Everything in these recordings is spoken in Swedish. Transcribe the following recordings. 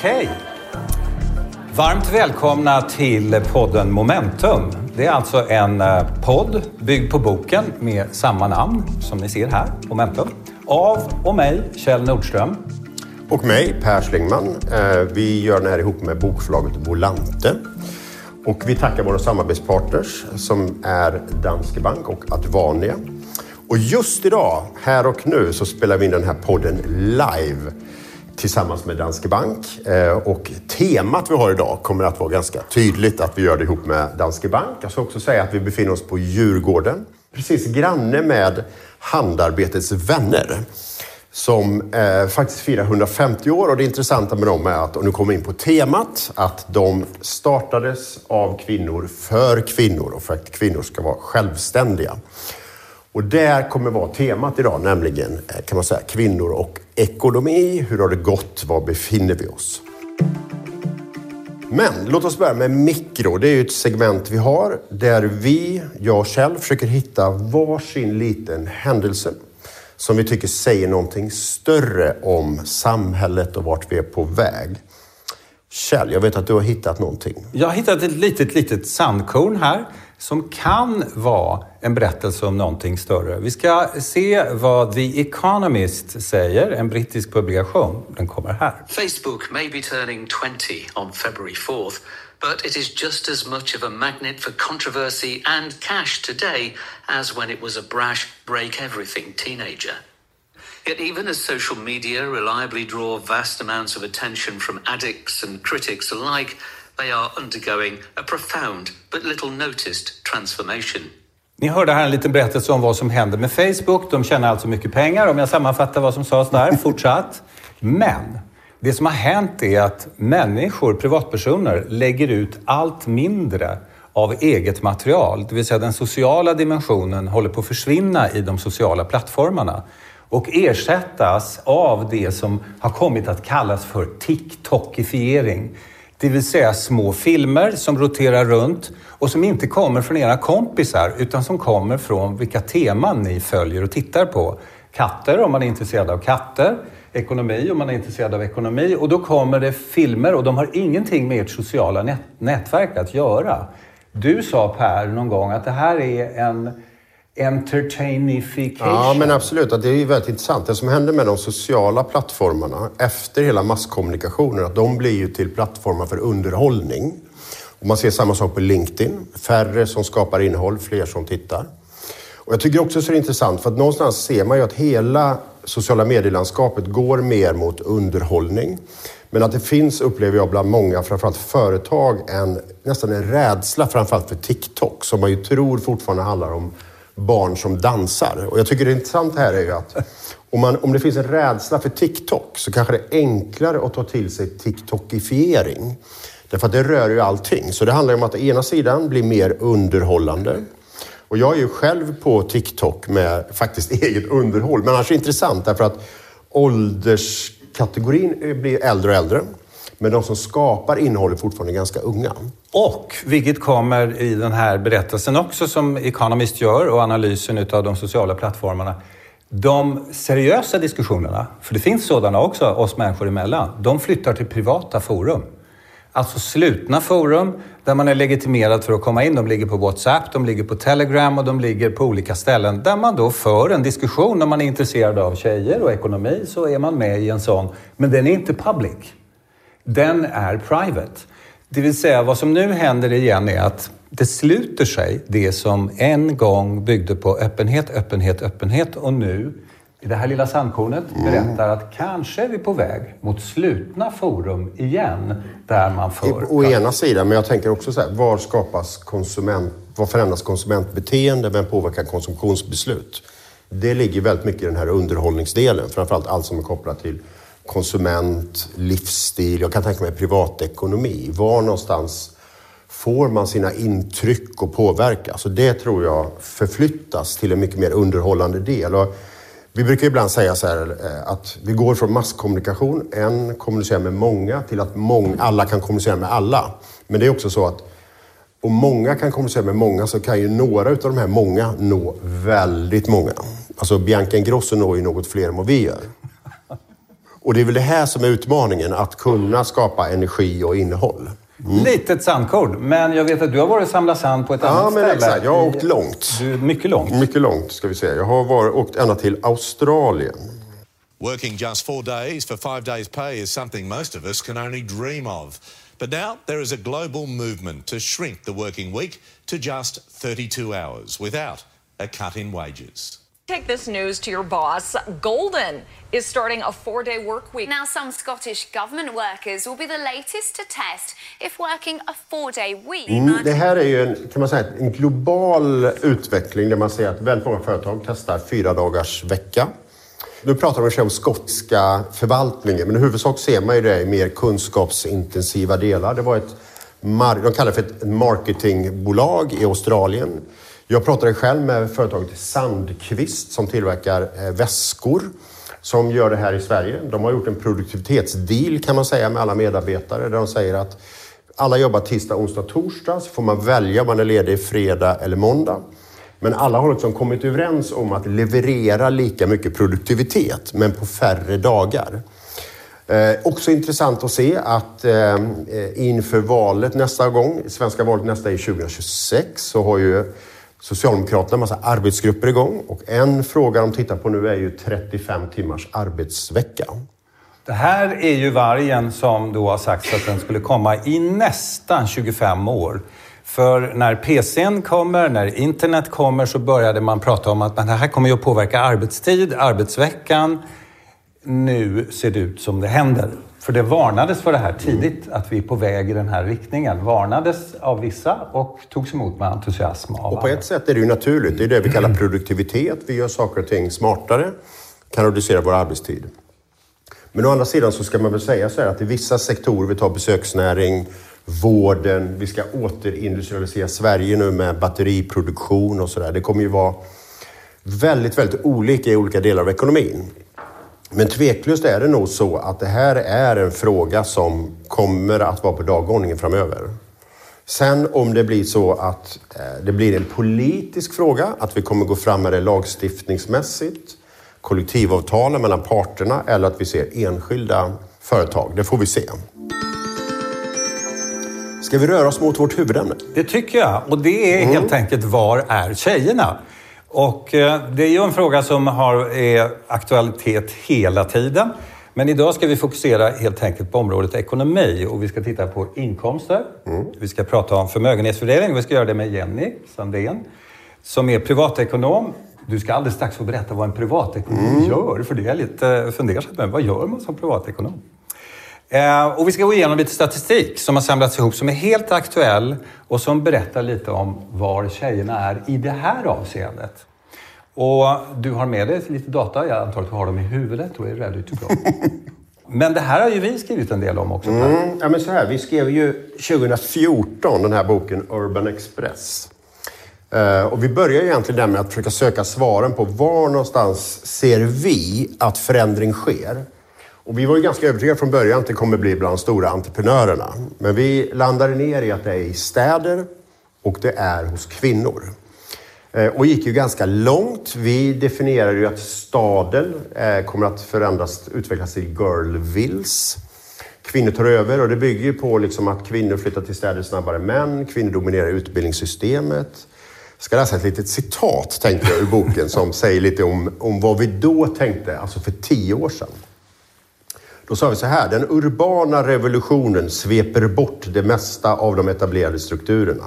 Okej. Varmt välkomna till podden Momentum. Det är alltså en eh, podd byggd på boken med samma namn som ni ser här, Momentum. Av och mig, Kjell Nordström. Och mig, Per Schlingman. Eh, vi gör den här ihop med bokförlaget Volante. Och vi tackar våra samarbetspartners som är Danske Bank och Advania. Och just idag, här och nu, så spelar vi in den här podden live tillsammans med Danske Bank. Eh, och temat vi har idag kommer att vara ganska tydligt att vi gör det ihop med Danske Bank. Jag ska också säga att vi befinner oss på Djurgården, precis granne med Handarbetets vänner som eh, faktiskt firar 150 år och det intressanta med dem är att, och nu kommer vi in på temat, att de startades av kvinnor för kvinnor och för att kvinnor ska vara självständiga. Och där kommer vara temat idag, nämligen eh, kan man säga kvinnor och ekonomi. Hur har det gått? Var befinner vi oss? Men låt oss börja med mikro. Det är ju ett segment vi har där vi, jag själv, försöker hitta varsin liten händelse som vi tycker säger någonting större om samhället och vart vi är på väg. Kjell, jag vet att du har hittat någonting. Jag har hittat ett litet, litet sandkorn här som kan vara en berättelse om någonting större. Vi ska se vad The Economist säger, en brittisk publikation. Den kommer här. Facebook may be turning 20 on February 4th, but it is just as much of a magnet for controversy and cash today as when it was a brash, break everything teenager. Yet, even as social media reliably draw vast amounts of attention from addicts and critics alike, they are undergoing a profound but little noticed transformation. Ni hörde här en liten berättelse om vad som händer med Facebook. De tjänar alltså mycket pengar, om jag sammanfattar vad som sades där, fortsatt. Men det som har hänt är att människor, privatpersoner, lägger ut allt mindre av eget material. Det vill säga den sociala dimensionen håller på att försvinna i de sociala plattformarna och ersättas av det som har kommit att kallas för TikTokifiering. Det vill säga små filmer som roterar runt och som inte kommer från era kompisar utan som kommer från vilka teman ni följer och tittar på. Katter om man är intresserad av katter, ekonomi om man är intresserad av ekonomi och då kommer det filmer och de har ingenting med ert sociala nät nätverk att göra. Du sa Per någon gång att det här är en entertainification. Ja, men absolut. Det är ju väldigt intressant. Det som händer med de sociala plattformarna efter hela masskommunikationen, att de blir ju till plattformar för underhållning. Och man ser samma sak på LinkedIn. Färre som skapar innehåll, fler som tittar. Och jag tycker också så är det intressant, för att någonstans ser man ju att hela sociala medielandskapet går mer mot underhållning. Men att det finns, upplever jag bland många, framförallt företag, en, nästan en rädsla framförallt för TikTok som man ju tror fortfarande handlar om barn som dansar. Och jag tycker det intressanta här är ju att om, man, om det finns en rädsla för TikTok så kanske det är enklare att ta till sig TikTokifiering. Därför att det rör ju allting. Så det handlar om att å ena sidan bli mer underhållande. Och jag är ju själv på TikTok med faktiskt eget underhåll. Men annars är det intressant därför att ålderskategorin blir äldre och äldre. Men de som skapar innehåll är fortfarande ganska unga. Och, vilket kommer i den här berättelsen också som Economist gör och analysen utav de sociala plattformarna. De seriösa diskussionerna, för det finns sådana också oss människor emellan, de flyttar till privata forum. Alltså slutna forum där man är legitimerad för att komma in. De ligger på WhatsApp, de ligger på Telegram och de ligger på olika ställen där man då för en diskussion. Om man är intresserad av tjejer och ekonomi så är man med i en sån. Men den är inte public den är private. Det vill säga vad som nu händer igen är att det sluter sig, det som en gång byggde på öppenhet, öppenhet, öppenhet och nu i det här lilla sandkornet mm. berättar att kanske är vi på väg mot slutna forum igen där man för... Å ena sidan, men jag tänker också så här, var skapas konsument... Var förändras konsumentbeteende? Vem påverkar konsumtionsbeslut? Det ligger väldigt mycket i den här underhållningsdelen, framförallt allt som är kopplat till konsument, livsstil, jag kan tänka mig privatekonomi. Var någonstans får man sina intryck och påverkas? Alltså, och det tror jag förflyttas till en mycket mer underhållande del. Och vi brukar ibland säga så här eh, att vi går från masskommunikation, en kommunicerar med många, till att många, alla kan kommunicera med alla. Men det är också så att om många kan kommunicera med många så kan ju några av de här många nå väldigt många. Alltså Bianca Ingrosso når ju något fler än vad vi gör. Och det är väl det här som är utmaningen, att kunna skapa energi och innehåll. Mm. Litet sandkorn, men jag vet att du har varit och samlat sand på ett ja, annat men ställe. Exakt. Jag har åkt långt. Du, mycket långt. Mycket långt, ska vi säga. Jag har varit, åkt ända till Australien. Working just four days for five days' pay is something most of us can only dream of. But now there is a global movement to shrink the working week to just 32 hours without a cut in wages. Take this news to your boss. Golden is starting a four day work week. Now, some Scottish government workers will be the latest to test if working a four day week. Mm, det här är ju en, kan man säga, en global utveckling där man ser att väldigt många företag testar fyra dagars vecka. Nu pratar man om skotska förvaltningen, men i huvudsak ser man ju det i mer kunskapsintensiva delar. Det var ett, de kallar det för ett marketingbolag i Australien. Jag pratade själv med företaget Sandqvist som tillverkar eh, väskor som gör det här i Sverige. De har gjort en produktivitetsdeal kan man säga med alla medarbetare där de säger att alla jobbar tisdag, onsdag, torsdag så får man välja om man är ledig fredag eller måndag. Men alla har liksom kommit överens om att leverera lika mycket produktivitet, men på färre dagar. Eh, också intressant att se att eh, inför valet nästa gång, svenska valet nästa är 2026, så har ju Socialdemokraterna har massa arbetsgrupper igång. Och en fråga de tittar på nu är ju 35 timmars arbetsvecka. Det här är ju vargen som då har sagt att den skulle komma i nästan 25 år. För när PCn kommer, när internet kommer så började man prata om att det här kommer ju att påverka arbetstid, arbetsveckan. Nu ser det ut som det händer. För det varnades för det här tidigt, att vi är på väg i den här riktningen. Varnades av vissa och togs emot med entusiasm av Och på ett sätt är det ju naturligt. Det är det vi kallar produktivitet. Vi gör saker och ting smartare, kan reducera vår arbetstid. Men å andra sidan så ska man väl säga så här att i vissa sektorer, vi tar besöksnäring, vården, vi ska återindustrialisera Sverige nu med batteriproduktion och sådär. Det kommer ju vara väldigt, väldigt olika i olika delar av ekonomin. Men tveklöst är det nog så att det här är en fråga som kommer att vara på dagordningen framöver. Sen om det blir så att eh, det blir en politisk fråga, att vi kommer gå fram med det lagstiftningsmässigt, kollektivavtalen mellan parterna eller att vi ser enskilda företag. Det får vi se. Ska vi röra oss mot vårt huvudämne? Det tycker jag. Och det är mm. helt enkelt, var är tjejerna? Och eh, det är ju en fråga som har är aktualitet hela tiden. Men idag ska vi fokusera helt enkelt på området ekonomi och vi ska titta på inkomster. Mm. Vi ska prata om förmögenhetsfördelning och vi ska göra det med Jenny Sandén som är privatekonom. Du ska alldeles strax få berätta vad en privatekonom mm. gör, för det är jag lite fundersam med. Vad gör man som privatekonom? Eh, och vi ska gå igenom lite statistik som har samlats ihop som är helt aktuell och som berättar lite om var tjejerna är i det här avseendet. Och du har med dig lite data. Jag antar att du har dem i huvudet och är ready to go. Men det här har ju vi skrivit en del om också. Mm, ja, men så här, vi skrev ju 2014 den här boken Urban Express. Uh, och vi börjar egentligen där med att försöka söka svaren på var någonstans ser vi att förändring sker? Och vi var ju ganska övertygade från början att det kommer bli bland de stora entreprenörerna. Men vi landade ner i att det är i städer och det är hos kvinnor. Eh, och gick ju ganska långt. Vi definierade ju att staden eh, kommer att förändras, utvecklas till girlvilles. Kvinnor tar över och det bygger ju på liksom att kvinnor flyttar till städer snabbare än män. Kvinnor dominerar utbildningssystemet. Jag ska läsa ett litet citat, tänkte jag, ur boken som säger lite om, om vad vi då tänkte, alltså för tio år sedan. Då sa vi så här, den urbana revolutionen sveper bort det mesta av de etablerade strukturerna.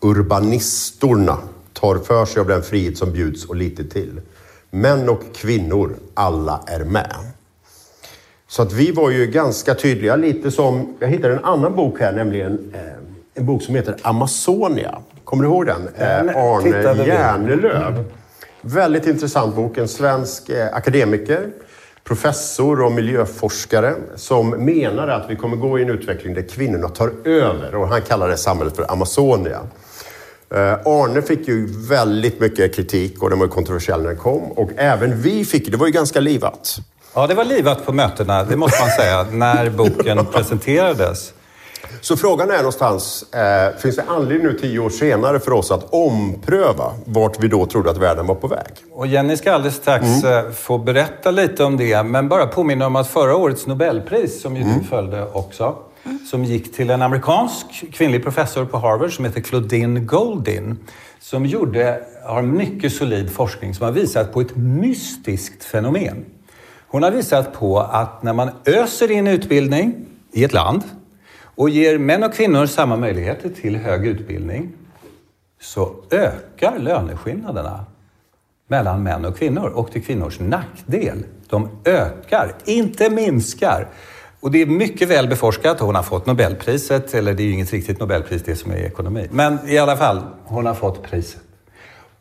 Urbanistorna tar för sig av den frihet som bjuds och lite till. Män och kvinnor, alla är med. Så att vi var ju ganska tydliga, lite som, jag hittade en annan bok här, nämligen eh, en bok som heter Amazonia. Kommer du ihåg den? Eh, Arne Järnelöv. Väldigt intressant bok, en svensk eh, akademiker professor och miljöforskare som menar att vi kommer gå i en utveckling där kvinnorna tar över och han kallar det samhället för Amazonia. Eh, Arne fick ju väldigt mycket kritik och den var kontroversiell när den kom och även vi fick det. var ju ganska livat. Ja, det var livat på mötena, det måste man säga, när boken presenterades. Så frågan är någonstans, eh, finns det anledning nu tio år senare för oss att ompröva vart vi då trodde att världen var på väg? Och Jenny ska alldeles strax mm. få berätta lite om det, men bara påminna om att förra årets Nobelpris, som ju mm. du följde också, som gick till en amerikansk kvinnlig professor på Harvard som heter Claudine Goldin, som gjorde, har mycket solid forskning som har visat på ett mystiskt fenomen. Hon har visat på att när man öser in utbildning i ett land och ger män och kvinnor samma möjligheter till hög utbildning så ökar löneskillnaderna mellan män och kvinnor och till kvinnors nackdel. De ökar, inte minskar. Och det är mycket väl beforskat. Hon har fått Nobelpriset, eller det är ju inget riktigt Nobelpris det som är ekonomi. Men i alla fall, hon har fått priset.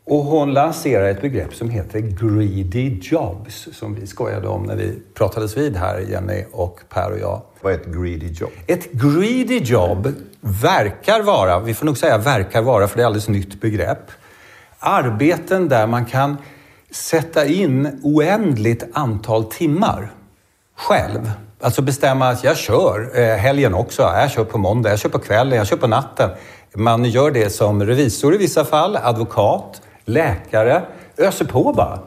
Och hon lanserar ett begrepp som heter greedy jobs, som vi skojade om när vi pratades vid här, Jenny och Per och jag. Vad är ett greedy job? Ett greedy job verkar vara, vi får nog säga verkar vara, för det är alldeles nytt begrepp, arbeten där man kan sätta in oändligt antal timmar själv. Alltså bestämma att jag kör eh, helgen också. Jag kör på måndag, jag kör på kvällen, jag kör på natten. Man gör det som revisor i vissa fall, advokat, läkare. Öser på bara.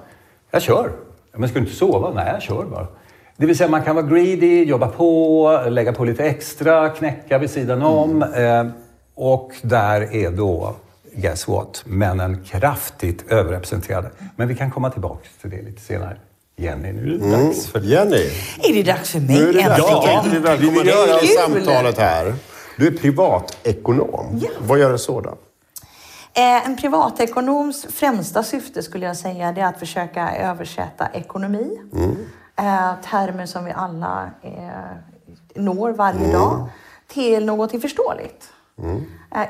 Jag kör. Men ska du inte sova? Nej, jag kör bara. Det vill säga man kan vara greedy, jobba på, lägga på lite extra, knäcka vid sidan om. Mm. Eh, och där är då, guess what, männen kraftigt överrepresenterade. Men vi kan komma tillbaka till det lite senare. Jenny, nu är det mm. dags för Jenny! Är det dags för mig nu är det äntligen? Ja, vi vill göra samtalet här. Du är privatekonom. Ja. Vad gör en sådan? Eh, en privatekonoms främsta syfte skulle jag säga det är att försöka översätta ekonomi. Mm. Eh, termer som vi alla eh, når varje mm. dag till någonting förståeligt. Mm.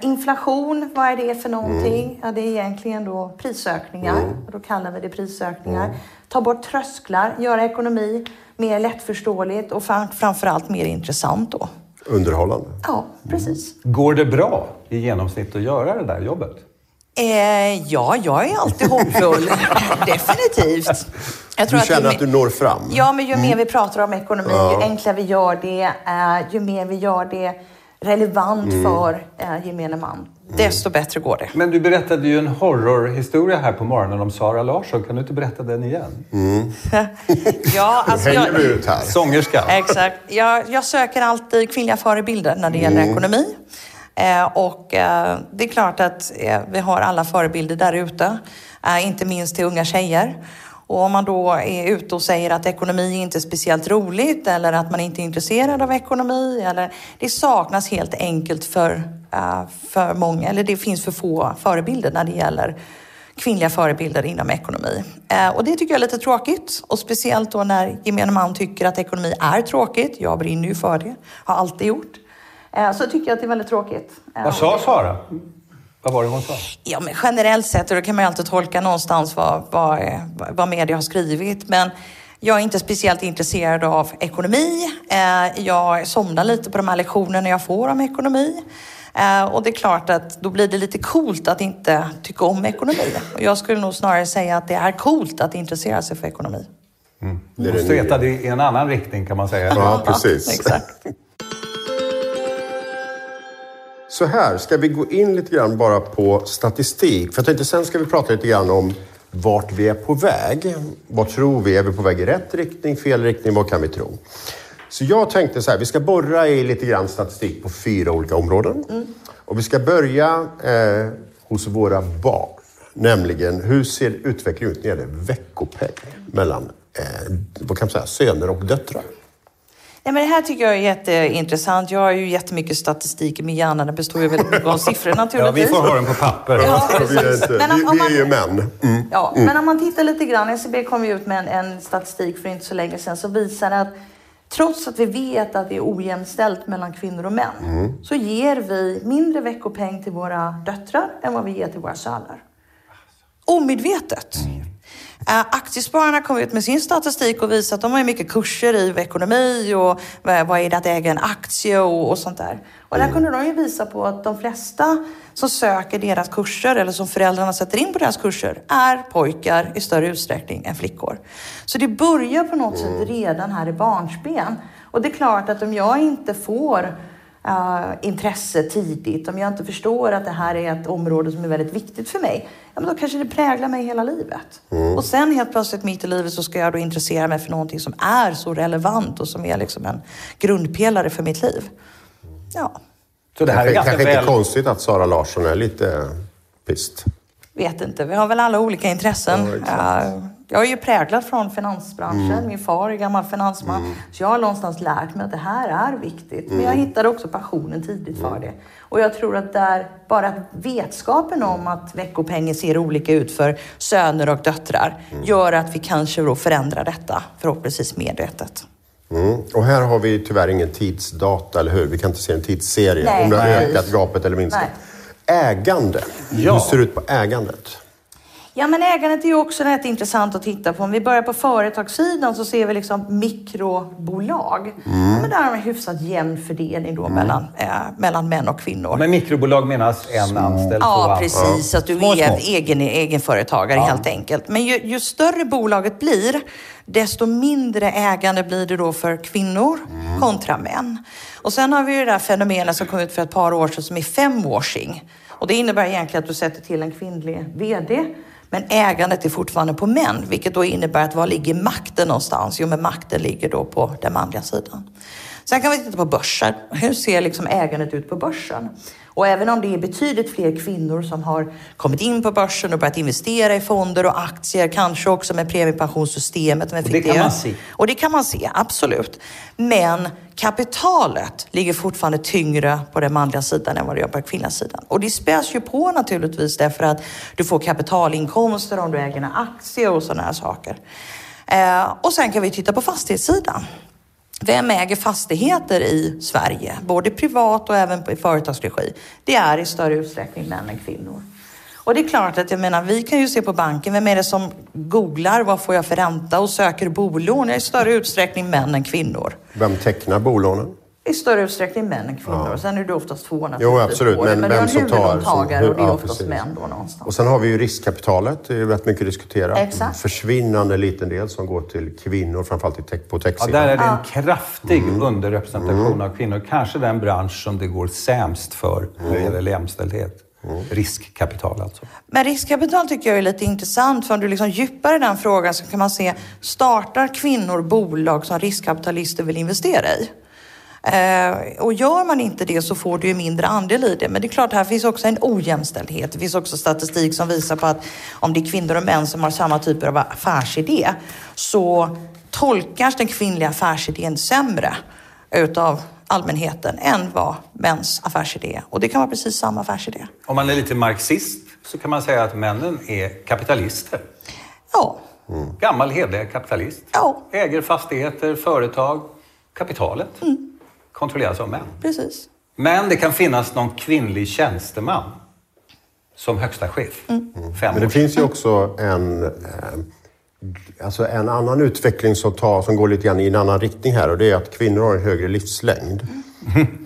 Inflation, vad är det för någonting? Mm. Ja, det är egentligen då prisökningar. Mm. Då kallar vi det prisökningar. Mm. Ta bort trösklar, göra ekonomi mer lättförståeligt och framförallt mer intressant då. Underhållande. Ja, precis. Går det bra i genomsnitt att göra det där jobbet? Eh, ja, jag är alltid hoppfull. Definitivt. Jag tror du känner att, att, du når fram? Ja, men ju mm. mer vi pratar om ekonomi, ja. ju enklare vi gör det, eh, ju mer vi gör det relevant mm. för eh, gemene man, mm. desto bättre går det. Men du berättade ju en horrorhistoria här på morgonen om Sara Larsson. Kan du inte berätta den igen? Mm. ja, alltså hänger jag, ut här. Sångerska. Exakt. Jag, jag söker alltid kvinnliga förebilder när det gäller mm. ekonomi. Eh, och eh, det är klart att eh, vi har alla förebilder där ute, inte minst till unga tjejer. Och om man då är ute och säger att ekonomi inte är speciellt roligt eller att man inte är intresserad av ekonomi eller det saknas helt enkelt för, för många, eller det finns för få förebilder när det gäller kvinnliga förebilder inom ekonomi. Och det tycker jag är lite tråkigt och speciellt då när gemene man tycker att ekonomi är tråkigt. Jag brinner ju för det, har alltid gjort. Eh, så tycker jag att det är väldigt tråkigt. Eh, vad sa Sara? Vad var det hon sa? Ja, men generellt sett, och då kan man ju alltid tolka någonstans vad, vad, vad media har skrivit. Men jag är inte speciellt intresserad av ekonomi. Eh, jag somnar lite på de här lektionerna jag får om ekonomi. Och det är klart att då blir det lite coolt att inte tycka om ekonomi. Och jag skulle nog snarare säga att det är coolt att intressera sig för ekonomi. Mm. Du måste veta det i en annan riktning kan man säga. Ja, precis. Exakt. Så här, ska vi gå in lite grann bara på statistik? För jag tänkte sen ska vi prata lite grann om vart vi är på väg. Vad tror vi? Är vi på väg i rätt riktning, fel riktning? Vad kan vi tro? Så jag tänkte så här, vi ska borra i lite grann statistik på fyra olika områden. Mm. Och vi ska börja eh, hos våra barn. Nämligen, hur ser utvecklingen ut när det gäller veckopeng mellan eh, vad kan man säga, söner och döttrar? Nej, men det här tycker jag är jätteintressant. Jag har ju jättemycket statistik i min hjärna. Den består ju väldigt mycket av siffror naturligtvis. Ja, vi får ha den på papper. Ja, vi, är inte, men om, vi, vi är ju män. Mm. Ja, mm. Men om man tittar lite grann. SCB kom ju ut med en, en statistik för inte så länge sedan som visar att Trots att vi vet att det är ojämställt mellan kvinnor och män mm. så ger vi mindre veckopeng till våra döttrar än vad vi ger till våra söner. Omedvetet. Mm. Uh, aktiespararna kom ut med sin statistik och visade att de har mycket kurser i ekonomi och vad är det att äga en aktie och, och sånt där. Och där kunde de ju visa på att de flesta som söker deras kurser eller som föräldrarna sätter in på deras kurser är pojkar i större utsträckning än flickor. Så det börjar på något sätt redan här i barnsben. Och det är klart att om jag inte får uh, intresse tidigt, om jag inte förstår att det här är ett område som är väldigt viktigt för mig, ja, men då kanske det präglar mig hela livet. Mm. Och sen helt plötsligt mitt i livet så ska jag då intressera mig för någonting som är så relevant och som är liksom en grundpelare för mitt liv. Ja, Så det här är kanske kanske väl... inte konstigt att Sara Larsson är lite pist. vet inte. Vi har väl alla olika intressen. Ja, jag är ju präglad från finansbranschen. Min far är gammal finansman. Så jag har någonstans lärt mig att det här är viktigt. Men jag hittade också passionen tidigt för det. Och jag tror att där, bara vetskapen om att veckopengen ser olika ut för söner och döttrar gör att vi kanske då förändrar detta förhoppningsvis medvetet. Mm. Och här har vi tyvärr ingen tidsdata, eller hur? Vi kan inte se en tidsserie. Nej, om det har nej. ökat gapet eller minskat. Ägande. Ja. Hur ser det ut på ägandet? Ja, men ägandet är ju också rätt intressant att titta på. Om vi börjar på företagssidan så ser vi liksom mikrobolag. Ja, men där har en hyfsat jämn fördelning då mellan, eh, mellan män och kvinnor. Med mikrobolag menas en anställd, två Ja, precis. Att du Små, är små. egen, egenföretagare helt enkelt. Men ju, ju större bolaget blir, desto mindre ägande blir det då för kvinnor kontra män. Och sen har vi ju det där fenomenet som kom ut för ett par år sedan som är femwashing. Och det innebär egentligen att du sätter till en kvinnlig VD. Men ägandet är fortfarande på män, vilket då innebär att var ligger makten någonstans? Jo, men makten ligger då på den manliga sidan. Sen kan vi titta på börsen. Hur ser liksom ägandet ut på börsen? Och även om det är betydligt fler kvinnor som har kommit in på börsen och börjat investera i fonder och aktier, kanske också med premiepensionssystemet. Med Och det kan man se. Och det kan man se, absolut. Men kapitalet ligger fortfarande tyngre på den manliga sidan än vad det gör på den kvinnliga sidan. Och det späs ju på naturligtvis därför att du får kapitalinkomster om du äger en aktie och sådana här saker. Eh, och sen kan vi titta på fastighetssidan. Vem äger fastigheter i Sverige? Både privat och även i företagsregi. Det är i större utsträckning män än kvinnor. Och det är klart att jag menar, vi kan ju se på banken, vem är det som googlar vad får jag för ränta och söker bolån? Det är i större utsträckning män än kvinnor. Vem tecknar bolånen? I större uträckning män än kvinnor. Sen är det oftast två naturligtvis. Jo, absolut. på det. Men Men, vem som tar- huvudlåntagare och det är ja, oftast precis. män då någonstans. Och sen har vi ju riskkapitalet. Det är ju rätt mycket diskuterat. Exakt. Försvinnande liten del som går till kvinnor, framförallt i tech, på Ja, techsidan. där är det en kraftig Mm. underrepresentation av kvinnor. Kanske den bransch som det går sämst för när det Mm. gäller jämställdhet. Riskkapital alltså. Men riskkapital tycker jag är lite intressant för om du liksom djupare i den frågan så kan man se, startar kvinnor bolag som riskkapitalister vill investera i? Eh, och gör man inte det så får du ju mindre andel i det. Men det är klart, här finns också en ojämställdhet. Det finns också statistik som visar på att om det är kvinnor och män som har samma typer av affärsidé så tolkas den kvinnliga affärsidén sämre utav allmänheten än vad mäns affärsidé är. Och det kan vara precis samma affärsidé. Om man är lite marxist så kan man säga att männen är kapitalister. Ja, Gammal hederlig kapitalist. Ja. Äger fastigheter, företag. Kapitalet kontrolleras av män. precis. Men det kan finnas någon kvinnlig tjänsteman som högsta chef. Mm. Fem Men det år finns ju också en, eh, alltså en annan utveckling som, tar, som går lite grann i en annan riktning här och det är att kvinnor har en högre livslängd.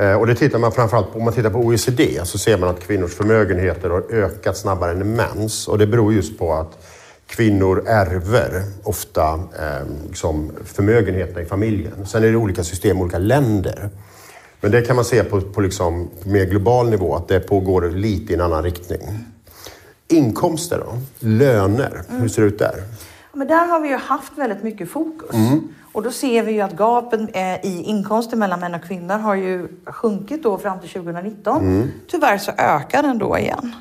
Eh, och det tittar man framförallt på, om man tittar på OECD så ser man att kvinnors förmögenheter har ökat snabbare än mäns. Och det beror just på att kvinnor ärver ofta eh, liksom förmögenheterna i familjen. Sen är det olika system i olika länder. Men det kan man se på, på liksom mer global nivå, att det pågår lite i en annan riktning. Inkomster då? Löner, hur ser det ut där? Men där har vi ju haft väldigt mycket fokus. Och då ser vi ju att gapen eh, i inkomster mellan män och kvinnor har ju sjunkit då fram till 2019. Tyvärr så ökar den då igen.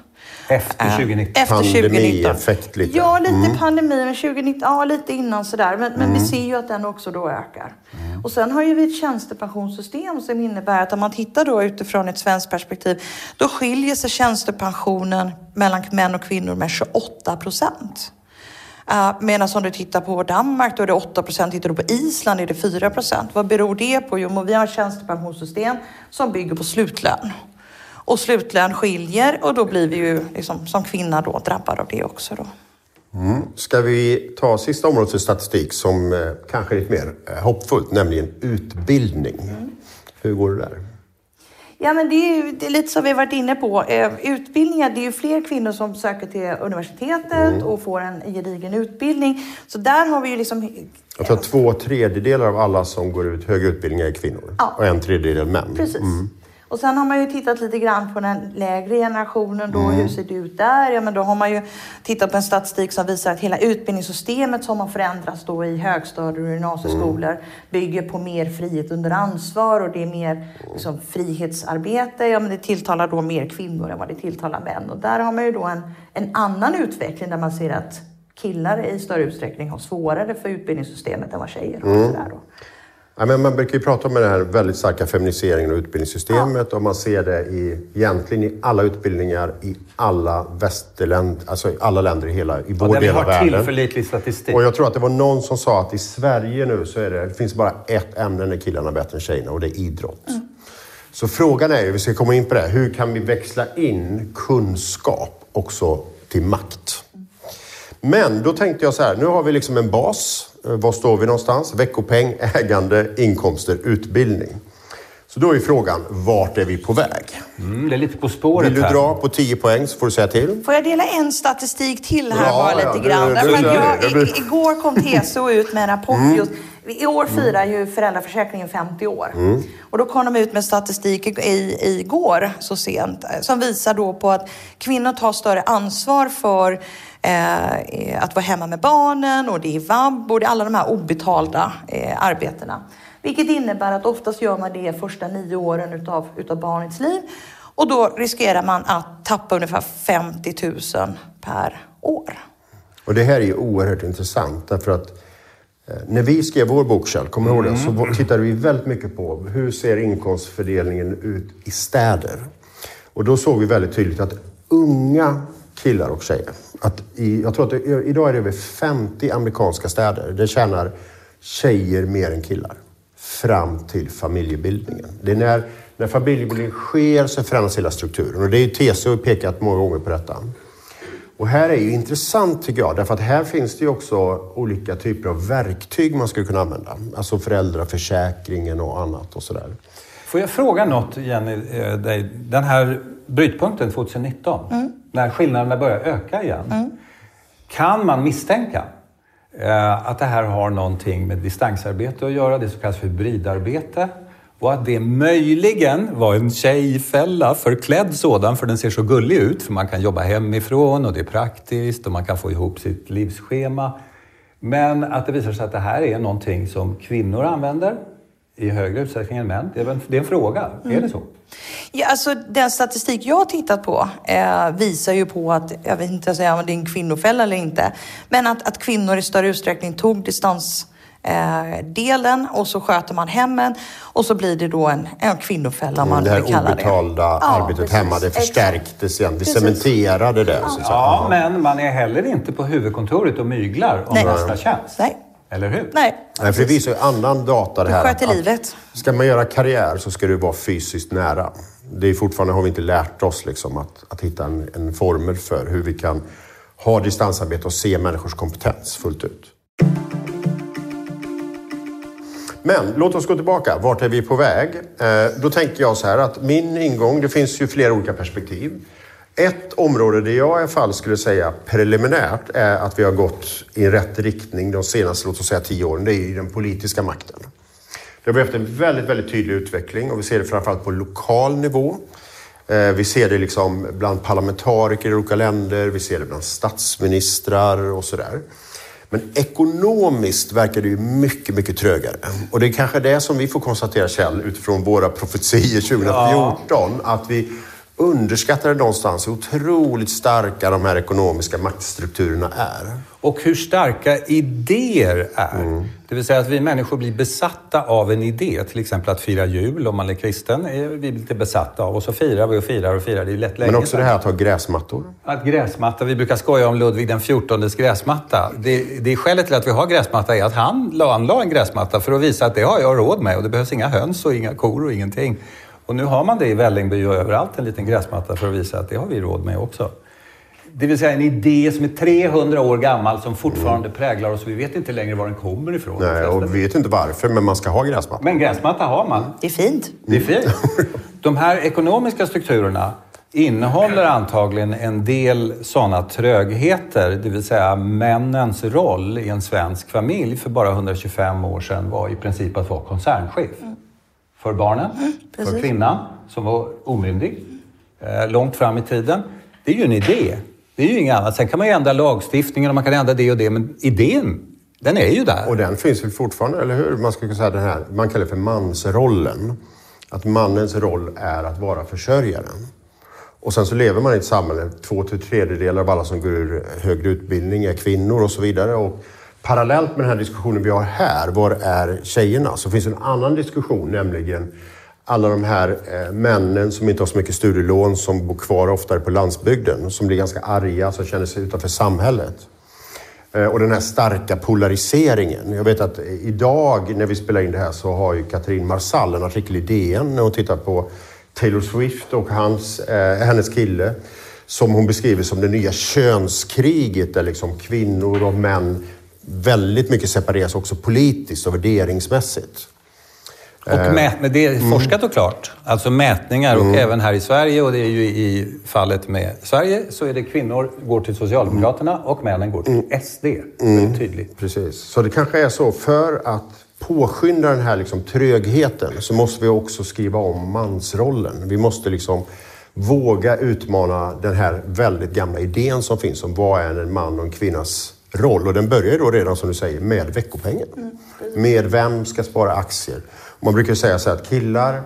Efter 2019. Efter 2019. Pandemieffekt lite. Ja, lite pandemi, men 2019, ja lite innan sådär. Men, men vi ser ju att den också då ökar. Och sen har ju vi ett tjänstepensionssystem som innebär att om man tittar då utifrån ett svenskt perspektiv, då skiljer sig tjänstepensionen mellan män och kvinnor med 28 procent. Uh, Medan om du tittar på Danmark då är det 8 procent, tittar du på Island är det 4 procent. Vad beror det på? Jo, vi har ett tjänstepensionssystem som bygger på slutlön. Och slutlön skiljer och då blir vi ju liksom, som kvinna då drabbad av det också. Då. Ska vi ta sista området för statistik som eh, kanske är lite mer eh, hoppfullt, nämligen utbildning. Hur går det där? Ja, men det är, ju, det är lite som vi varit inne på. Eh, utbildningar, det är ju fler kvinnor som söker till universitetet och får en gedigen utbildning. Så där har vi ju liksom... Jag tror två tredjedelar av alla som går ut högre utbildning är kvinnor Ja. och en tredjedel män. Precis. Och Och sen har man ju tittat lite grann på den lägre generationen då. Hur ser det ut där? Ja, men då har man ju tittat på en statistik som visar att hela utbildningssystemet som har förändrats då i högstadier och gymnasieskolor bygger på mer frihet under ansvar och det är mer liksom, frihetsarbete. Ja, men det tilltalar då mer kvinnor än vad det tilltalar män. Och där har man ju då en, en annan utveckling där man ser att killar i större utsträckning har svårare för utbildningssystemet än vad tjejer har. Sådär då. Ja, men man brukar ju prata om den här väldigt starka feminiseringen av utbildningssystemet och man ser det i, egentligen i alla utbildningar i alla västerländer, alltså i alla länder i hela, i vår Där vi del av har världen. tillförlitlig statistik. Och jag tror att det var någon som sa att i Sverige nu så är det, det finns bara ett ämne där killarna är bättre än tjejerna och det är idrott. Så frågan är ju, vi ska komma in på det, hur kan vi växla in kunskap också till makt? Men då tänkte jag så här, nu har vi liksom en bas. Eh, Var står vi någonstans? Veckopeng, ägande, inkomster, utbildning. Så då är frågan, vart är vi på väg? Mm, det är lite på spåret Vill du här. dra på 10 poäng så får du säga till. Får jag dela en statistik till här Ja, bara ja, lite det- grann? det- det- att jag, det- det- i, igår kom TCO ut med en rapport Mm. just i år firar ju föräldraförsäkringen 50 år. Och då kom de ut med statistik i, i, igår så sent eh, som visar då på att kvinnor tar större ansvar för eh, att vara hemma med barnen och det är vab och det är alla de här obetalda eh, arbetena. Vilket innebär att oftast gör man det första nio åren utav, utav barnets liv. Och då riskerar man att tappa ungefär 50 000 per år. Och det här är ju oerhört intressant därför att eh, när vi skrev vår bok, Kjell, kommer du ihåg det? Så var- tittade vi väldigt mycket på hur ser inkomstfördelningen ut i städer? Och då såg vi väldigt tydligt att unga killar och tjejer, att i, jag tror att det, idag är det över 50 amerikanska städer, det tjänar tjejer mer än killar fram till familjebildningen. Det är när, när familjebildningen sker så förändras hela strukturen och det är ju TCO pekat många gånger på detta. Och här är ju intressant tycker jag, därför att här finns det ju också olika typer av verktyg man skulle kunna använda. Alltså föräldraförsäkringen och annat och sådär. Får jag fråga något, Jenny, eh, dig? Den här brytpunkten 2019, när skillnaderna börjar öka igen. Kan man misstänka eh, att det här har någonting med distansarbete att göra, det som kallas för hybridarbete? Och att det möjligen var en tjejfälla, förklädd sådan, för den ser så gullig ut. För man kan jobba hemifrån och det är praktiskt och man kan få ihop sitt livsschema. Men att det visar sig att det här är någonting som kvinnor använder i högre utsträckning än män. Det är, väl- det är en fråga. Är det så? Ja, alltså, den statistik jag har tittat på eh, visar ju på att, jag vet inte säga om det är en kvinnofälla eller inte, men att, att kvinnor i större utsträckning tog distans eh, delen och så sköter man hemmen och så blir det då en, en kvinnofälla om man det här vill kalla det. obetalda Ja, arbetet precis. hemma, det förstärktes igen. Vi Precis. cementerade det. Så att säga. Ja, men man är heller inte på huvudkontoret och myglar om Nej. nästa tjänst. Nej. Eller hur? Nej, Nej, för det visar ju annan data det Du här. sköter att livet. Ska man göra karriär så ska du vara fysiskt nära. Det är fortfarande har vi inte lärt oss liksom att, att hitta en, en formel för hur vi kan ha distansarbete och se människors kompetens fullt ut. Men låt oss gå tillbaka. Vart är vi på väg? Eh, då tänker jag så här att min ingång, det finns ju flera olika perspektiv. Ett område där jag i alla fall skulle säga preliminärt är att vi har gått i rätt riktning de senaste, låt oss säga tio åren. Det är i den politiska makten. Det har vi haft en väldigt, väldigt tydlig utveckling och vi ser det framförallt på lokal nivå. Eh, Vi ser det liksom bland parlamentariker i olika länder, vi ser det bland statsministrar och sådär. Men ekonomiskt verkar det ju mycket, mycket trögare. Och det är kanske det som vi får konstatera, Kjell, utifrån våra profetier 2014, att vi underskattade någonstans hur otroligt starka de här ekonomiska maktstrukturerna är. Och hur starka idéer är. Mm. Det vill säga att vi människor blir besatta av en idé. Till exempel att fira jul om man är kristen. är vi lite besatta av. Och så firar vi och firar och firar. Det är lätt länge Men också det här att ha gräsmattor. Att gräsmatta, vi brukar skoja om Ludvig den XIVs gräsmatta. Det, det är skälet till att vi har gräsmatta är att han la, han la en gräsmatta för att visa att det har jag råd med och det behövs inga höns och inga kor och ingenting. Och nu har man det i Vällingby och överallt, en liten gräsmatta för att visa att det har vi råd med också. Det vill säga en idé som är 300 år gammal som fortfarande präglar oss. Vi vet inte längre var den kommer ifrån. Nej, och vi vet inte varför, men man ska ha gräsmattor. Men gräsmatta har man. Det är fint. Det är fint. De här ekonomiska strukturerna innehåller antagligen en del sådana trögheter, det vill säga männens roll i en svensk familj för bara 125 år sedan var i princip att vara koncernchef. För barnen, för precis. kvinnan som var omyndig, eh, långt fram i tiden. Det är ju en idé. Det är ju inget annat. Sen kan man ju ändra lagstiftningen och man kan ändra det och det, men idén, den är ju där. Och den finns väl fortfarande, eller hur? Man skulle kunna säga den här, man kallar det för mansrollen. Att mannens roll är att vara försörjaren. Och sen så lever man i ett samhälle, två till tredjedelar av alla som går ur högre utbildning är kvinnor och så vidare. Och parallellt med den här diskussionen vi har här, var är tjejerna? Så finns en annan diskussion, nämligen alla de här eh, männen som inte har så mycket studielån, som bor kvar oftare på landsbygden, som blir ganska arga, som känner sig utanför samhället. Eh, och den här starka polariseringen. Jag vet att idag när vi spelar in det här så har ju Katrin Marsall en artikel i DN när hon tittar på Taylor Swift och hans, eh, hennes kille som hon beskriver som det nya könskriget där liksom kvinnor och män väldigt mycket separeras också politiskt och värderingsmässigt. Och mät, men det är forskat och klart. Alltså mätningar och även här i Sverige och det är ju i fallet med Sverige så är det kvinnor går till Socialdemokraterna och männen går till SD. Väldigt tydligt. Precis. Så det kanske är så, för att påskynda den här liksom trögheten så måste vi också skriva om mansrollen. Vi måste liksom våga utmana den här väldigt gamla idén som finns om vad är en man och en kvinnas roll. Och den börjar då redan som du säger med veckopengen. med vem ska spara aktier? Man brukar säga så här att killar,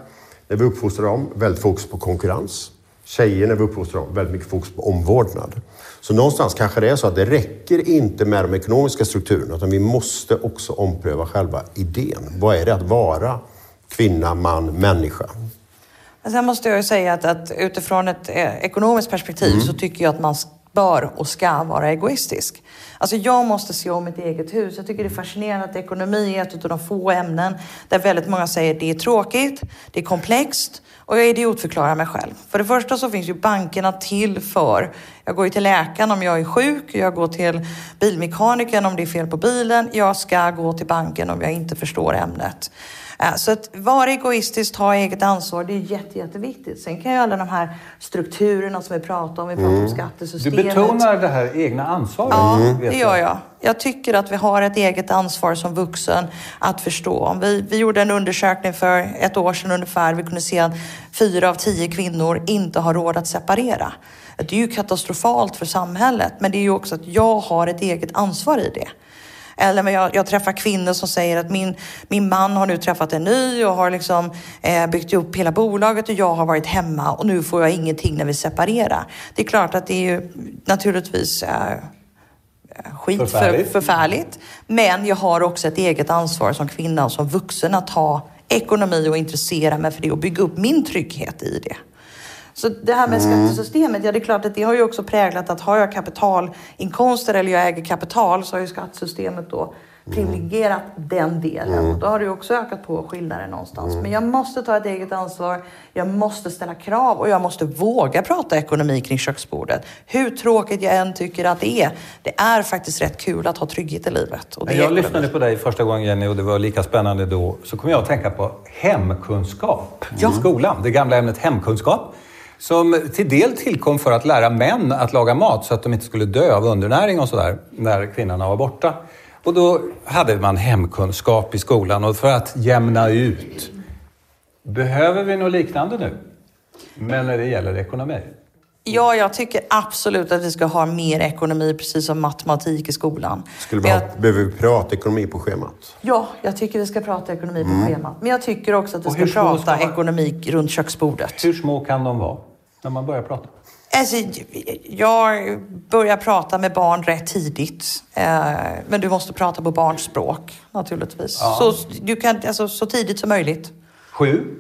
när vi uppfostrar dem, väldigt fokus på konkurrens. Tjejer, när vi uppfostrar dem, väldigt mycket fokus på omvårdnad. Så någonstans kanske det är så att det räcker inte med de ekonomiska strukturerna, utan vi måste också ompröva själva idén. Vad är det att vara kvinna, man, människa? Sen måste jag ju säga att, att utifrån ett eh, ekonomiskt perspektiv så tycker jag att man bör och ska vara egoistisk. Alltså jag måste se om mitt eget hus. Jag tycker det är fascinerande att ekonomi är ett av de få ämnen där väldigt många säger att det är tråkigt, det är komplext och jag idiotförklarar mig själv. För det första så finns ju bankerna till för, jag går ju till läkaren om jag är sjuk, jag går till bilmekanikern om det är fel på bilen, jag ska gå till banken om jag inte förstår ämnet. Eh, Så att vara egoistisk, ta eget ansvar, det är jätte, jätteviktigt. Sen kan ju alla de här strukturerna som vi pratar om, vi pratar om Du skattesystemet. betonar det här egna ansvaret. Ja, det gör jag. Jag tycker att vi har ett eget ansvar som vuxen att förstå. Om Vi, vi gjorde en undersökning för ett år sedan ungefär. Vi kunde se att fyra av tio kvinnor inte har råd att separera. Det är ju katastrofalt för samhället, men det är ju också att jag har ett eget ansvar i det. Eller men jag, jag träffar kvinnor som säger att min, min man har nu träffat en ny och har liksom, eh, byggt upp hela bolaget och jag har varit hemma och nu får jag ingenting när vi separerar. Det är klart att det är ju naturligtvis eh, skit Förfärligt. förfärligt. För, förfärligt. Men jag har också ett eget ansvar som kvinna och som vuxen att ha ekonomi och intressera mig för det och bygga upp min trygghet i det. Så det här med skattesystemet, ja det är klart att det har ju också präglat att har jag kapitalinkomster eller jag äger kapital så har ju skattesystemet då privilegierat den delen. Och då har det ju också ökat på skillnaden någonstans. Men jag måste ta ett eget ansvar, jag måste ställa krav och jag måste våga prata ekonomi kring köksbordet. Hur tråkigt jag än tycker att det är. Det är faktiskt rätt kul att ha trygghet i livet. Jag ekonomi. lyssnade på dig första gången Jenny och det var lika spännande då så kom jag att tänka på hemkunskap i skolan. Det gamla ämnet hemkunskap. Som till del tillkom för att lära män att laga mat så att de inte skulle dö av undernäring och sådär när kvinnorna var borta. Och då hade man hemkunskap i skolan och för att jämna ut. Behöver vi något liknande nu? Men när det gäller ekonomi? Ja, jag tycker absolut att vi ska ha mer ekonomi, precis som matematik i skolan. Skulle vi jag- behöver vi prata ekonomi på schemat? Ja, jag tycker vi ska prata ekonomi på schemat. Men jag tycker också att vi ska prata ska man- ekonomi runt köksbordet. Hur små kan de vara när man börjar prata? Alltså, jag börjar prata med barn rätt tidigt. Eh, men du måste prata på barns språk naturligtvis. Så, du kan, alltså, så tidigt som möjligt. Sju?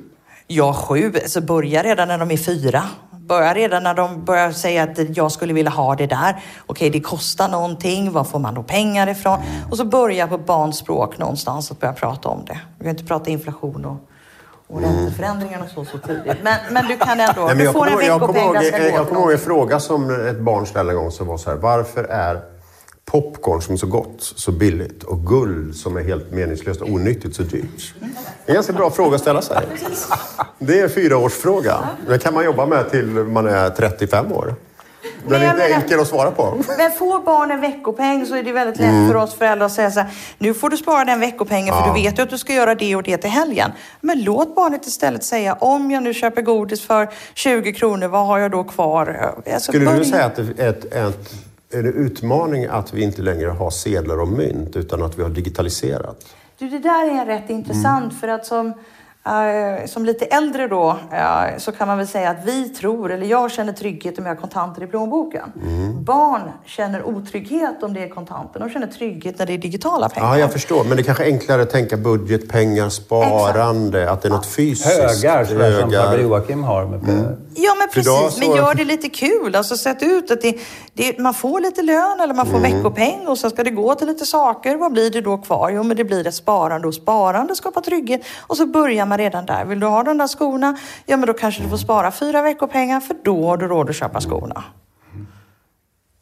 Ja, sju. Alltså, börja redan när de är fyra. Börja redan när de börjar säga att jag skulle vilja ha det där. Okej, det kostar någonting. Var får man då pengar ifrån? Och så börja på barns språk någonstans att börja prata om det. Vi kan inte prata inflation och, och ränteförändringar och så, så tidigt. Men, men du kan ändå... Nej, du jag får kommer en jag kommer veckopeng ihåg- jag gå kommer ihåg en fråga som ett barn ställde en gång som var så här. Varför är popcorn som är så gott så billigt och guld som är helt meningslöst och onyttigt så dyrt? Det är en ganska bra fråga att ställa sig. Det är en fyraårsfråga. Den kan man jobba med till man är 35 år. Den är inte menar- enkel att svara på. Men får barn en veckopeng så är det väldigt lätt för oss föräldrar att säga så här, nu får du spara den veckopengen för Ja. du vet ju att du ska göra det och det till helgen. Men låt barnet istället säga, om jag nu köper godis för 20 kronor, vad har jag då kvar? Alltså, Skulle du börja- säga att det är ett, ett, är det utmaning att vi inte längre har sedlar och mynt utan att vi har digitaliserat? Du, det där är rätt intressant för att som, som lite äldre då eh, så kan man väl säga att vi tror, eller jag känner trygghet om jag har kontanter i plånboken. Barn känner otrygghet om det är kontanter. De känner trygghet när det är digitala pengar. Ja, jag förstår. Men det är kanske är enklare att tänka budget, pengar, sparande, att det är något fysiskt. Högar, som Högar. farbror Joakim har. Med Ja, men precis. så- Men gör det lite kul. Alltså sätt ut att det, det, man får lite lön eller man får Mm. veckopeng och sen ska det gå till lite saker. Vad blir det då kvar? Jo, men det blir ett sparande och sparande skapar trygghet. Och så börjar man redan där. Vill du ha de där skorna? Ja, men då kanske du får spara fyra veckopengar för då har du råd att köpa skorna.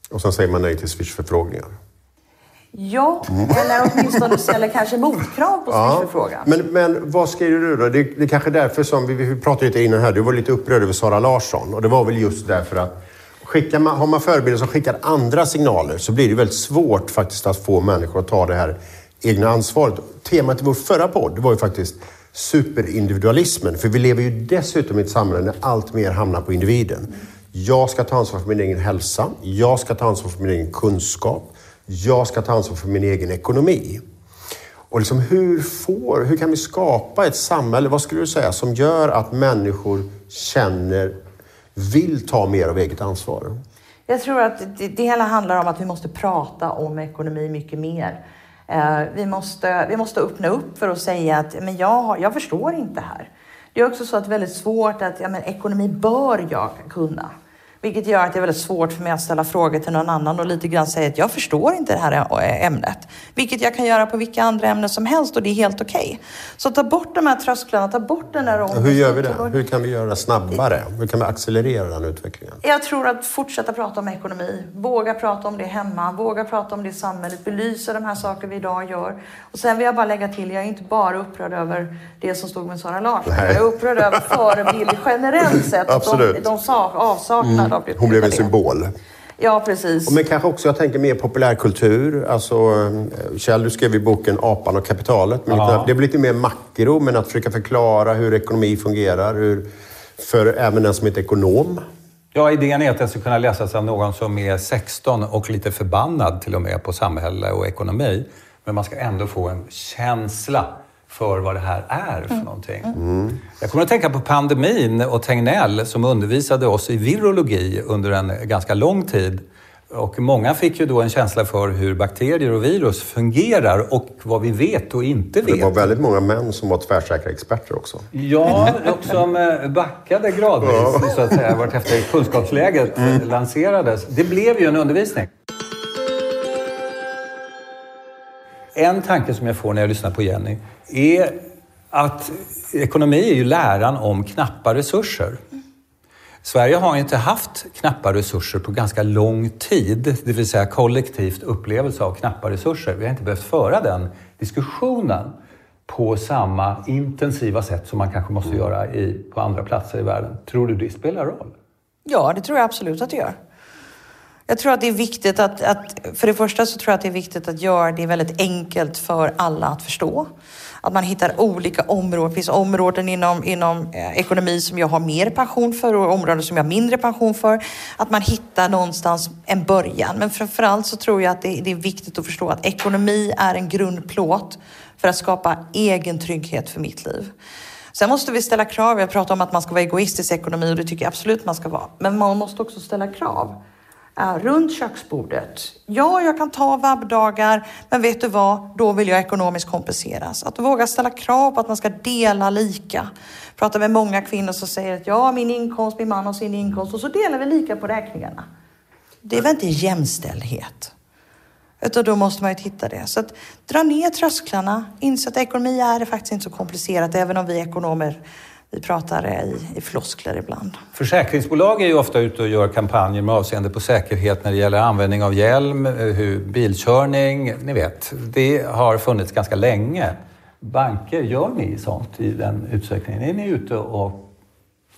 Och sen säger man nej till Swish-förfrågningar. Ja, eller åtminstone ställer kanske motkrav på Swish-förfrågan. Men, men vad skriver du då? Det, det är kanske därför som, vi, vi pratade lite innan här, du var lite upprörd över Sara Larsson. Och det var väl just därför att skickar man, har man förebilder som skickar andra signaler så blir det väldigt svårt faktiskt att få människor att ta det här egna ansvaret. Temat i vår förra podd var ju faktiskt superindividualismen. För vi lever ju dessutom i ett samhälle där allt mer hamnar på individen. Jag ska ta ansvar för min egen hälsa. Jag ska ta ansvar för min egen kunskap. Jag ska ta ansvar för min egen ekonomi. Och liksom hur, får, hur kan vi skapa ett samhälle, vad skulle du säga, som gör att människor känner, vill ta mer av eget ansvar? Jag tror att det, det hela handlar om att vi måste prata om ekonomi mycket mer. Eh, vi, måste, vi måste öppna upp för att säga att men jag, jag förstår inte här. Det är också så att det är väldigt svårt att ja, men ekonomi bör jag kunna. Vilket gör att det är väldigt svårt för mig att ställa frågor till någon annan och lite grann säga att jag förstår inte det här ä- ämnet. Vilket jag kan göra på vilka andra ämnen som helst och det är helt okej. Så ta bort de här trösklarna, ta bort den där Hur gör vi det? ångesten. Hur kan vi göra det snabbare? Hur kan vi accelerera den utvecklingen? Jag tror att fortsätta prata om ekonomi, våga prata om det hemma, våga prata om det i samhället, belysa de här saker vi idag gör. Och sen vill jag bara lägga till, jag är inte bara upprörd över det som stod med Sara Larsson. Nej. Jag är upprörd över förebilder generellt sett. att De, Absolut. de sa, avsaknad av det. Hon blev en det. symbol. Ja, precis. Men kanske också, jag tänker mer populärkultur. Alltså, eh, Kjell, du skrev i boken Apan och kapitalet. Men Ja. lite, det blir lite mer makro, men att försöka förklara hur ekonomi fungerar. Hur, för även den som inte är ekonom. Ja, idén är att den ska kunna läsas av någon som är 16 och lite förbannad till och med på samhälle och ekonomi. Men man ska ändå få en känsla för vad det här är för någonting. Jag kommer att tänka på pandemin och Tegnell som undervisade oss i virologi under en ganska lång tid. Och många fick ju då en känsla för hur bakterier och virus fungerar och vad vi vet och inte Det var vet. väldigt många män som var tvärsäkra experter också. Ja, och som eh, backade gradvis så att säga vartefter kunskapsläget eh, lanserades. Det blev ju en undervisning. En tanke som jag får när jag lyssnar på Jenny är att ekonomi är ju läran om knappa resurser. Sverige har inte haft knappa resurser på ganska lång tid, det vill säga kollektivt upplevelse av knappa resurser. Vi har inte behövt föra den diskussionen på samma intensiva sätt som man kanske måste göra i, på andra platser i världen. Tror du det spelar roll? Ja, det tror jag absolut att det gör. Jag tror att det är viktigt att, att, för det första så tror jag att det är viktigt att göra det väldigt enkelt för alla att förstå. Att man hittar olika områden. Det finns områden inom, inom eh, ekonomi som jag har mer passion för och områden som jag har mindre passion för. Att man hittar någonstans en början. Men framförallt så tror jag att det, det är viktigt att förstå att ekonomi är en grundplåt för att skapa egen trygghet för mitt liv. Sen måste vi ställa krav. Jag pratar om att man ska vara egoistisk i ekonomi och det tycker jag absolut man ska vara. Men man måste också ställa krav. Uh, runt köksbordet. Ja, jag kan ta vabbdagar, men vet du vad? Då vill jag ekonomiskt kompenseras. Att våga ställa krav på att man ska dela lika. Jag pratar med många kvinnor som säger att ja, min inkomst, min man har sin inkomst och så delar vi lika på räkningarna. Det är väl inte jämställdhet? Utan då måste man ju titta det. Så att dra ner trösklarna, inse att ekonomi är faktiskt inte så komplicerat, även om vi ekonomer vi pratar i, i floskler ibland. Försäkringsbolag är ju ofta ute och gör kampanjer med avseende på säkerhet när det gäller användning av hjälm, eh, hur, bilkörning, ni vet. Det har funnits ganska länge. Banker, gör ni sånt i den utsträckningen? Är ni ute och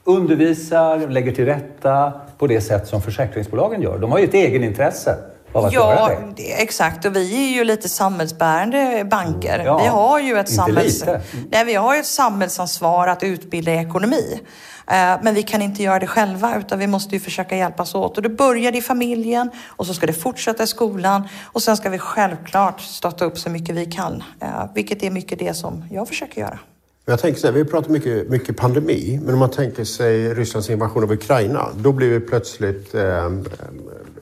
undervisar, lägger till rätta, på det sätt som försäkringsbolagen gör. De har ju ett egenintresse Ja, det. exakt. Och vi är ju lite samhällsbärande banker. Ja, vi har ju ett samhälls... lite. Nej, vi har ju ett samhällsansvar att utbilda i ekonomi. Eh, Men vi kan inte göra det själva utan vi måste ju försöka hjälpas åt. Och det börjar i familjen och så ska det fortsätta i skolan och sen ska vi självklart stötta upp så mycket vi kan. Eh, Vilket är mycket det som jag försöker göra. Jag tänker så här, vi pratar mycket, mycket pandemi, men om man tänker sig Rysslands invasion av Ukraina, då blir det plötsligt eh,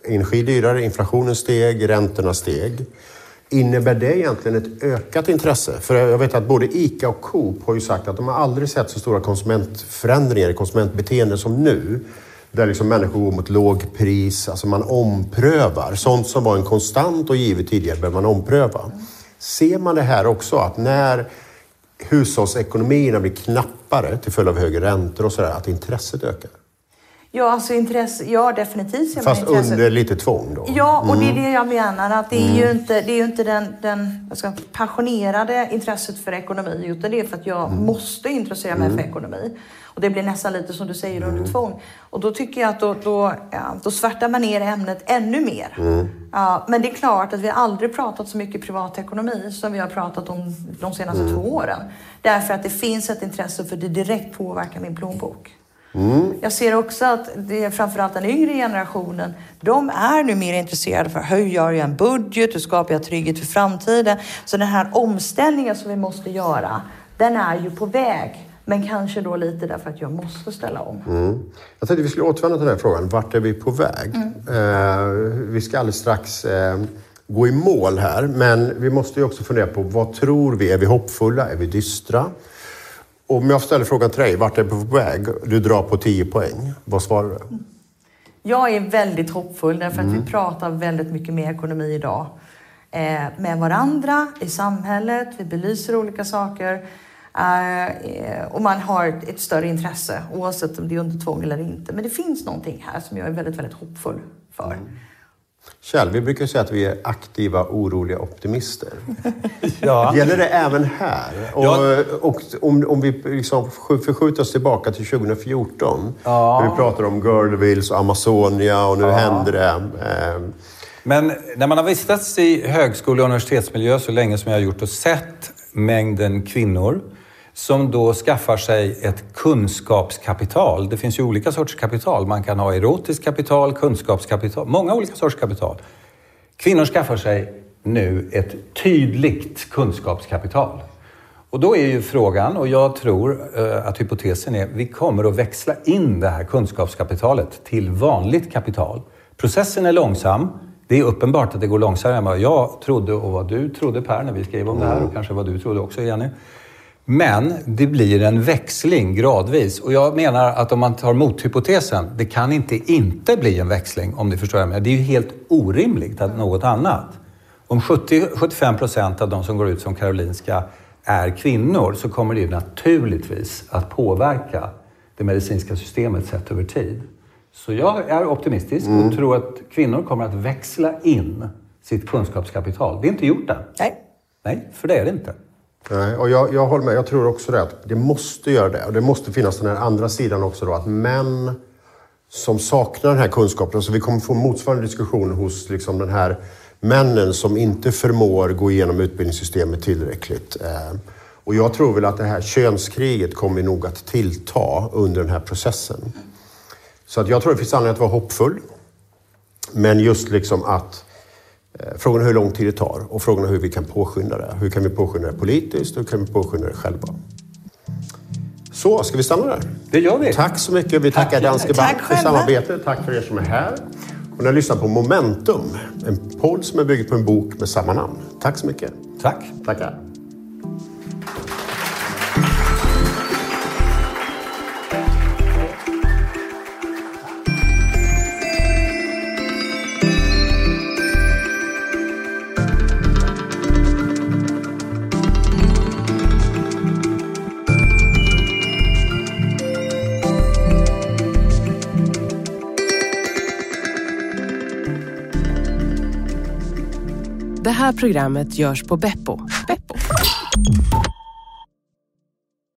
energi dyrare, inflationen steg, räntorna steg. Innebär det egentligen ett ökat intresse? För jag vet att både ICA och Coop har ju sagt att de har aldrig sett så stora konsumentförändringar i konsumentbeteende som nu. Där liksom människor går mot lågpris, alltså man omprövar. Sånt som var en konstant och givet tidigare behöver man ompröva. Ser man det här också, att när hushållsekonomierna blir knappare till följd av högre räntor och sådär, att intresset ökar? Ja, alltså intresse, ja definitivt Fast intresset. under lite tvång då? Ja, och det är det jag menar. Att det är ju inte, det är inte den, den ska passionerade intresset för ekonomi. Utan det är för att jag måste intressera mig för ekonomi. Och det blir nästan lite som du säger under tvång. Och då tycker jag att då, då, ja, då svärtar man ner ämnet ännu mer. Ja, men det är klart att vi aldrig pratat så mycket privatekonomi som vi har pratat om de senaste två åren. Därför att det finns ett intresse för det direkt påverkar min plånbok. Jag ser också att det är framförallt den yngre generationen. De är nu mer intresserade för hur gör jag en budget? Hur skapar jag trygghet för framtiden? Så den här omställningen som vi måste göra, den är ju på väg. Men kanske då lite därför att jag måste ställa om. Jag tänkte vi skulle återvända till den här frågan. Vart är vi på väg? Eh, vi ska alldeles strax eh, gå i mål här, men vi måste ju också fundera på vad tror vi? Är vi hoppfulla? Är vi dystra? Om jag ställer frågan till dig, vart är vi på väg? Du drar på 10 poäng. Vad svarar du? Jag är väldigt hoppfull därför att vi pratar väldigt mycket mer ekonomi idag. Eh, med varandra, i samhället, vi belyser olika saker. Eh, och man har ett, ett större intresse oavsett om det är under tvång eller inte. Men det finns någonting här som jag är väldigt, väldigt hoppfull för. Kjell, vi brukar säga att vi är aktiva, oroliga optimister. Ja. Gäller det även här? Och, Ja. och om, om vi liksom förskjuter oss tillbaka till 2014. Ja. När vi pratar om Girdlevilles och Amazonia och nu händer det. Eh, Men när man har vistats i högskole och universitetsmiljö så länge som jag har gjort och sett mängden kvinnor som då skaffar sig ett kunskapskapital. Det finns ju olika sorters kapital. Man kan ha erotiskt kapital, kunskapskapital, många olika sorters kapital. Kvinnor skaffar sig nu ett tydligt kunskapskapital. Och då är ju frågan, och jag tror eh, att hypotesen är, vi kommer att växla in det här kunskapskapitalet till vanligt kapital. Processen är långsam. Det är uppenbart att det går långsammare än vad jag trodde och vad du trodde Per när vi skrev om det här och kanske vad du trodde också Jenny. Men det blir en växling gradvis. Och jag menar att om man tar mothypotesen, det kan inte inte bli en växling om ni förstår vad jag menar. Det är ju helt orimligt att något annat. Om 70-75 procent av de som går ut som Karolinska är kvinnor så kommer det naturligtvis att påverka det medicinska systemet sett över tid. Så jag är optimistisk och tror att kvinnor kommer att växla in sitt kunskapskapital. Det är inte gjort än. Nej. Nej, för det är det inte. Nej, och jag, jag håller med. Jag tror också det att det måste göra det. Och det måste finnas den här andra sidan också då att män som saknar den här kunskapen, så vi kommer få motsvarande diskussion hos liksom den här männen som inte förmår gå igenom utbildningssystemet tillräckligt. Eh, och jag tror väl att det här könskriget kommer nog att tillta under den här processen. Så att jag tror det finns anledning att vara hoppfull. Men just liksom att frågan är hur lång tid det tar och frågan är hur vi kan påskynda det. Hur kan vi påskynda det politiskt och hur kan vi påskynda det själva? Så, ska vi stanna där? Det gör vi. Tack så mycket. Vi tackar Danske Tack Bank för samarbetet. Tack för er som är här. Och ni har lyssnat på Momentum, en podd som är byggd på en bok med samma namn. Tack så mycket. Tack. Tackar. Här programmet görs på Beppo.